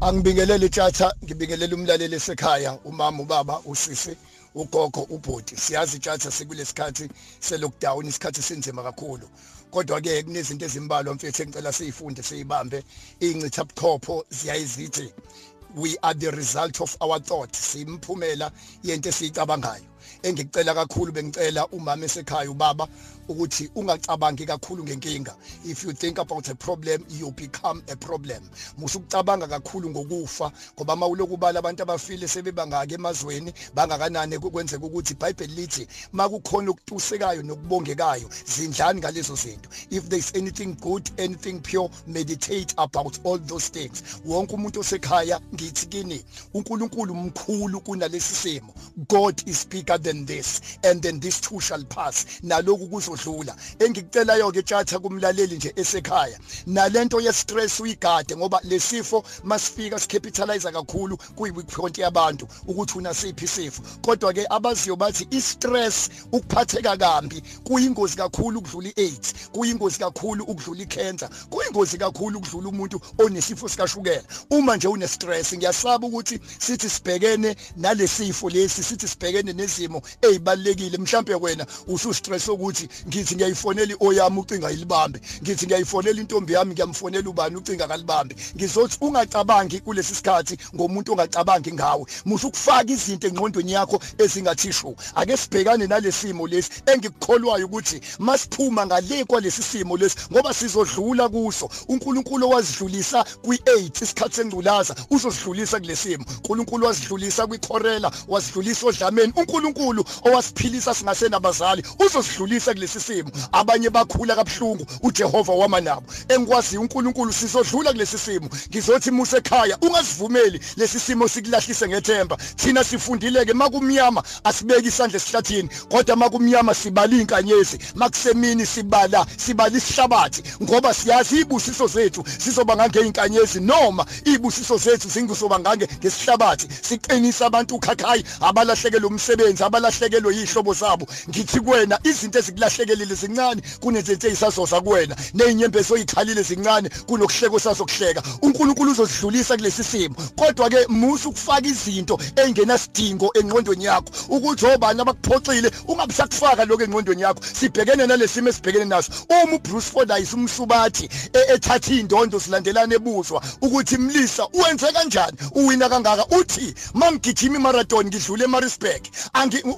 angibingelele tjatha ngibingelele umlaleli esekhaya umama ubaba usisi ugogo ubhoti siyazi tjatha sekulesikhathi selockdown isikhathi sinzima kakhulu. Kodwa ke kunezinto ezimbalwa mfethu engicela siyifunde siyibambe. Incitha buchopho ziyayizithi we are the result of our thought simphumela yento esiyicabangayo. Engicela kakhulu bengicela umama esekhaya ubaba ukuthi ungacabangi kakhulu ngenkinga. If you think about a problem you become a problem. Musukucabanga kakhulu ngokufa ngoba mawuloku bala abantu abafile sebebangaka emazweni bangakanani kwenzeka ukuthi iBhayibheli lithi makukhona ukutusekayo nokubongekayo zindlani ngalezo zinto. If there is anything good anything pure meditate about all those things. Wonke umuntu osekhaya ngithi kini uNkulunkulu mkhulu kunalesi simo. God is bigger than this and then this too shall pass. Naloku kuzo kudlula engikucelayo ke tjatha kumlaleli nje esekhaya nalento ye stress uyigade ngoba lesifo masifika sicapitalize kakhulu kuyi weak point yabantu ukuthi unasiphi isifo. Kodwa ke abaziyo bathi i stress ukuphatheka kambi kuyingozi kakhulu ukudlula iAIDS kuyingozi kakhulu ukudlula icancer kuyingozi kakhulu ukudlula umuntu onesifo sikashukela. Uma nje une stress ngiyasaba ukuthi sithi sibhekene nalesifo lesi sithi sibhekene nezimo ezibalekile mhlambe wena usu stress ukuthi ngithi ngiyayifonela oyami ucinga ilibambe ngithi ngiyayifonela intombi yami ngiyamfonela ubani ucinga kalibambe. Ngizothi ungacabangi kulesi sikhathi ngomuntu ongacabangi ngawe. Musu ukufaka izinto engqondweni yakho ezingathisho ake sibhekane nalesimo lesi engikukholwayo ukuthi masiphuma ngale kwalesi simo lesi ngoba sizodlula kuso. uNkulunkulu owazidlulisa kwi8 isikhathi sengculaza uzosidlulisa kulesimo uNkulunkulu wazidlulisa kwikhorela wazidlulisa odlameni. uNkulunkulu owasiphilisa singasenabazali uzosidlulisa kulesi simo. Abanye bakhula kabuhlungu uJehova wama nabo. Engikwazi uNkulunkulu sizodlula kulesi simo. Ngizothi musa ekhaya ungasivumeli lesi simo sikulahlise ngethemba. Thina sifundileke makumnyama asibeki isandla esihlathini. Kodwa makumnyama sibala inkanyezi. Makusemini sibala sibala isihlabathi. Ngoba siyazi ibusiso zethu sizoba ngange inkanyezi noma ibusiso zethu zingusoba ngange ngesihlabathi. Siqinisa abantu ukhakhayi abalahlekelwe umsebenzi. Abalahlekelwe yihlobo zabo. Ngithi kuwena izinto ezikulahlekelile zincane kunezinto ezisazoza kuwena nezinyembezo oyikhalile zincane kunokuhleko sazokuhleka uNkulunkulu uzozidlulisa kulesi simo. Kodwa ke musu ukufaka izinto engenasidingo engqondweni yakho. Ukuthi obani abakuphoxile? Ungabisakufaka lokho engqondweni yakho. Sibhekene nalesimo esibhekene naso. Uma uBruce Fordyce umsubathi e- ethatha indondo silandelana ebuzwa ukuthi mlisa uwenze kanjani? Uwina kangaka? Uthi mangigijima imarathon ngidlule eMaritzburg.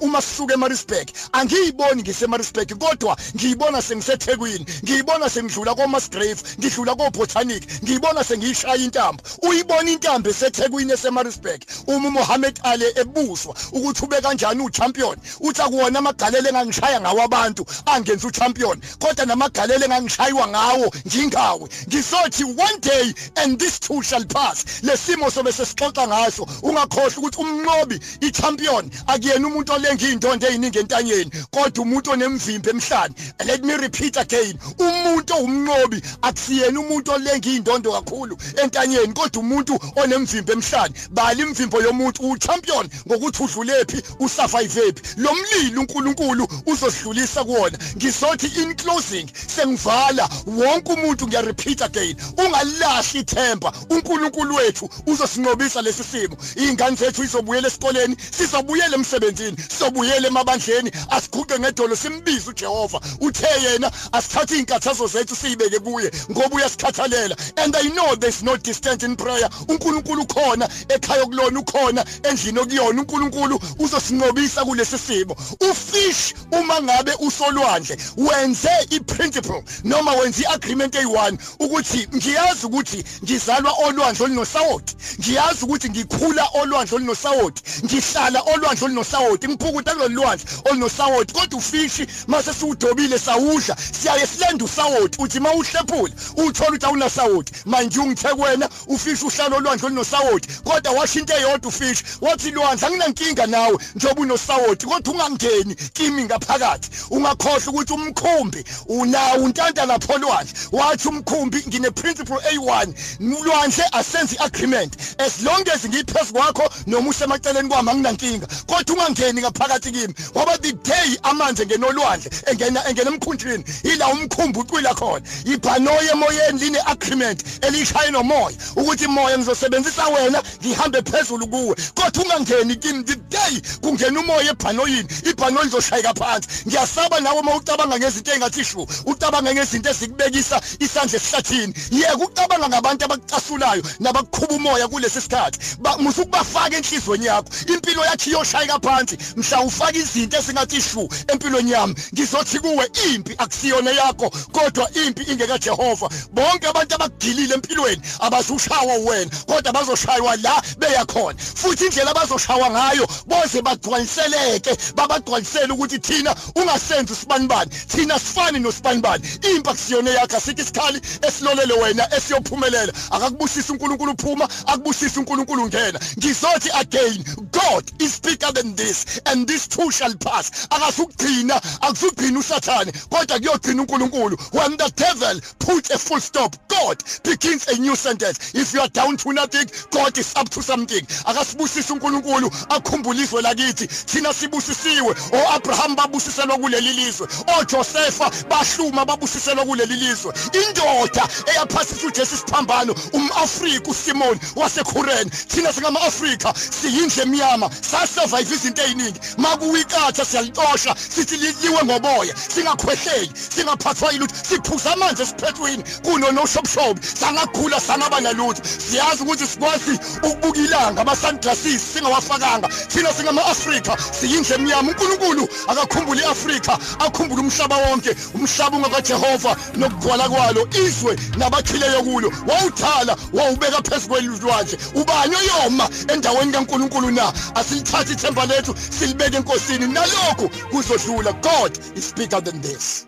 Uma sisuka eMaritzburg angiyiboni ngiseMaritzburg kodwa ngiyibona sengisethekwini ngiyibona sengidlula koMasgrave ngidlula koBotanic ngiyibona sengiyishaya intambo. Uyibona intambo esethekwini eseMaritzburg? Uma uMohammed Ali ebuswa ukuthi ube kanjani uchampion uthi akuwona amagalelo engangishaya ngawo abantu angenza uchampion kodwa namagalelo engangishaywa ngawo ngingawe. Ngisothi one day and this too shall pass. Lesimo sobe sesixoxa ngaso ungakhohle ukuthi umnqobi ichampion akuyena umuntu olenga indondo eziningi entanyeni kodwa umuntu onemvimbo emhlanje let me repeat again. Umuntu umnqobi akusiyena umuntu olenga indondo kakhulu entanyeni kodwa umuntu onemvimbo emhlanje bali imvimbo yomuntu uchampion ngokuthi udlulephi usurvive lo mlilo uNkulunkulu uzodlulisa kuwona. Ngisothi in closing sengivala wonke umuntu ngiya repeat again. Ungalahli ithemba uNkulunkulu wethu uzosinqobisa lesi simo. Ingane zethu izobuyela esikoleni sizobuyela emsebenzini. Sizobuyela emabandleni asiguqe ngedolo simbize uJehova. Uthe yena asithathe inkathazo zethu siyibeke kuye ngoba uyasikhathalela and i know there's no distance in prayer. uNkulunkulu khona ekhaya kulona ukhona endlini okuyona uNkulunkulu uzosinqobisa kulesi simo. Ufish uma ngabe usolwandle wenze iprinciple noma wenze iagreement eyi1 ukuthi ngiyazi ukuthi ngizalwa olwandle olunosawoti. Ngiyazi ukuthi ngikhula olwandle olunosawoti. Ngihlala olwandle olunosawoti. Ngiphukuta kulolwandle olunosawoti. Kodwa ufishi mase siwudobile sawudla siyaye silenda usawoti. Uthi mawuhlephula uthola ukuthi awunasawoti. Manje ungithe kuwena ufishi uhlala olwandle olunosawoti. Kodwa washo into eyodwa ufishi wathi lwandle anginankinga nawe njengoba unosawoti. Kodwa ungangeni kimi ngaphakathi ungakhohle ukuthi umkhumbi unawo untanta lapho lwandle. Wathi umkhumbi ngine principle A1 lwandle asenze agreement. As long as ngiphezulu kwakho noma usemaceleni kwami anginankinga. Kodwa ungangeni engeni ngaphakathi kimi ngoba the day amanzi engenolwandle engena engena emkhunjini ila umkhumbi ucwila khona. Ibhanoye emoyeni line agreement elishaya nomoya ukuthi moya ngizosebenzisa wena ngihambe phezulu kuwe. Kodwa ungangeni kimi the day kungena umoya ebhanoyini ibhanoyi lizoshayeka phansi. Ngiyasaba nawe uma ucabanga ngezinto engathi shu ucabanga ngezinto ezikubekisa isandla esihlathini. Yeke ucabanga ngabantu abakucasulayo nabakukhuba umoya kulesi sikhathi. Musukubafaka enhlizweni yakho. Impilo yakho iyoshayeka phansi. Mhla ufaka izinto esingathi shu empilweni yami ngizothi kuwe impi akusiyona yakho kodwa impi ingeka Jehova. Bonke abantu abagilile empilweni abazushawa wena kodwa bazoshaywa la beya khona. Futhi indlela abazoshawa ngayo boze bagcwaliseleke babagcwalisele ukuthi thina ungasenzi sibanibani thina sifani nosibanibani. Impi akusiyona yakho asithi isikhali esilolele wena esiyophumelela. Akakubusisa uNkulunkulu uphuma akubusisa uNkulunkulu ngena ngizothi again God is bigger than this. And this too shall pass. Akasukugcina akusugcina usathane kodwa kuyogcina uNkulunkulu. When the devil puts a full stop God begins a new sentence. If you are down to nothing God is up to something. Akasibusisa uNkulunkulu akhumbulizwe lakithi thina sibusisiwe. oAbraham babusiselwa kuleli lizwe oJosepha bahluma babusiselwa kuleli lizwe. Indoda eyaphasisa uJesu siphambano umAfrika uSimon waseKhuren thina singama Afrika siyindle emnyama sasurvive izinto eziningi makuwikatha siyalitosha. Sithi liyiwe ngoboya. Singakhwehleli singaphathwa ilutho siphuza amanzi esiphethweni kuno noshobshobi sangakhula sangaba nalutho siyazi ukuthi sikwazi ukubuka ilanga ama sunglasses singawafakanga. Thina singama Afrika siyindle emnyama uNkulunkulu akakhumbula iAfrika akhumbula umhlaba wonke. Umhlaba ungakaJehova nokugcwala kwalo. Izwe nabathileyo kulo. Wawuthala wawubeka phezulu kwelulwandle ubani oyoma endaweni kaNkulunkulu na? Asilithathe ithemba lethu silibeke enkosini nalokho kuzodlula God is bigger than this.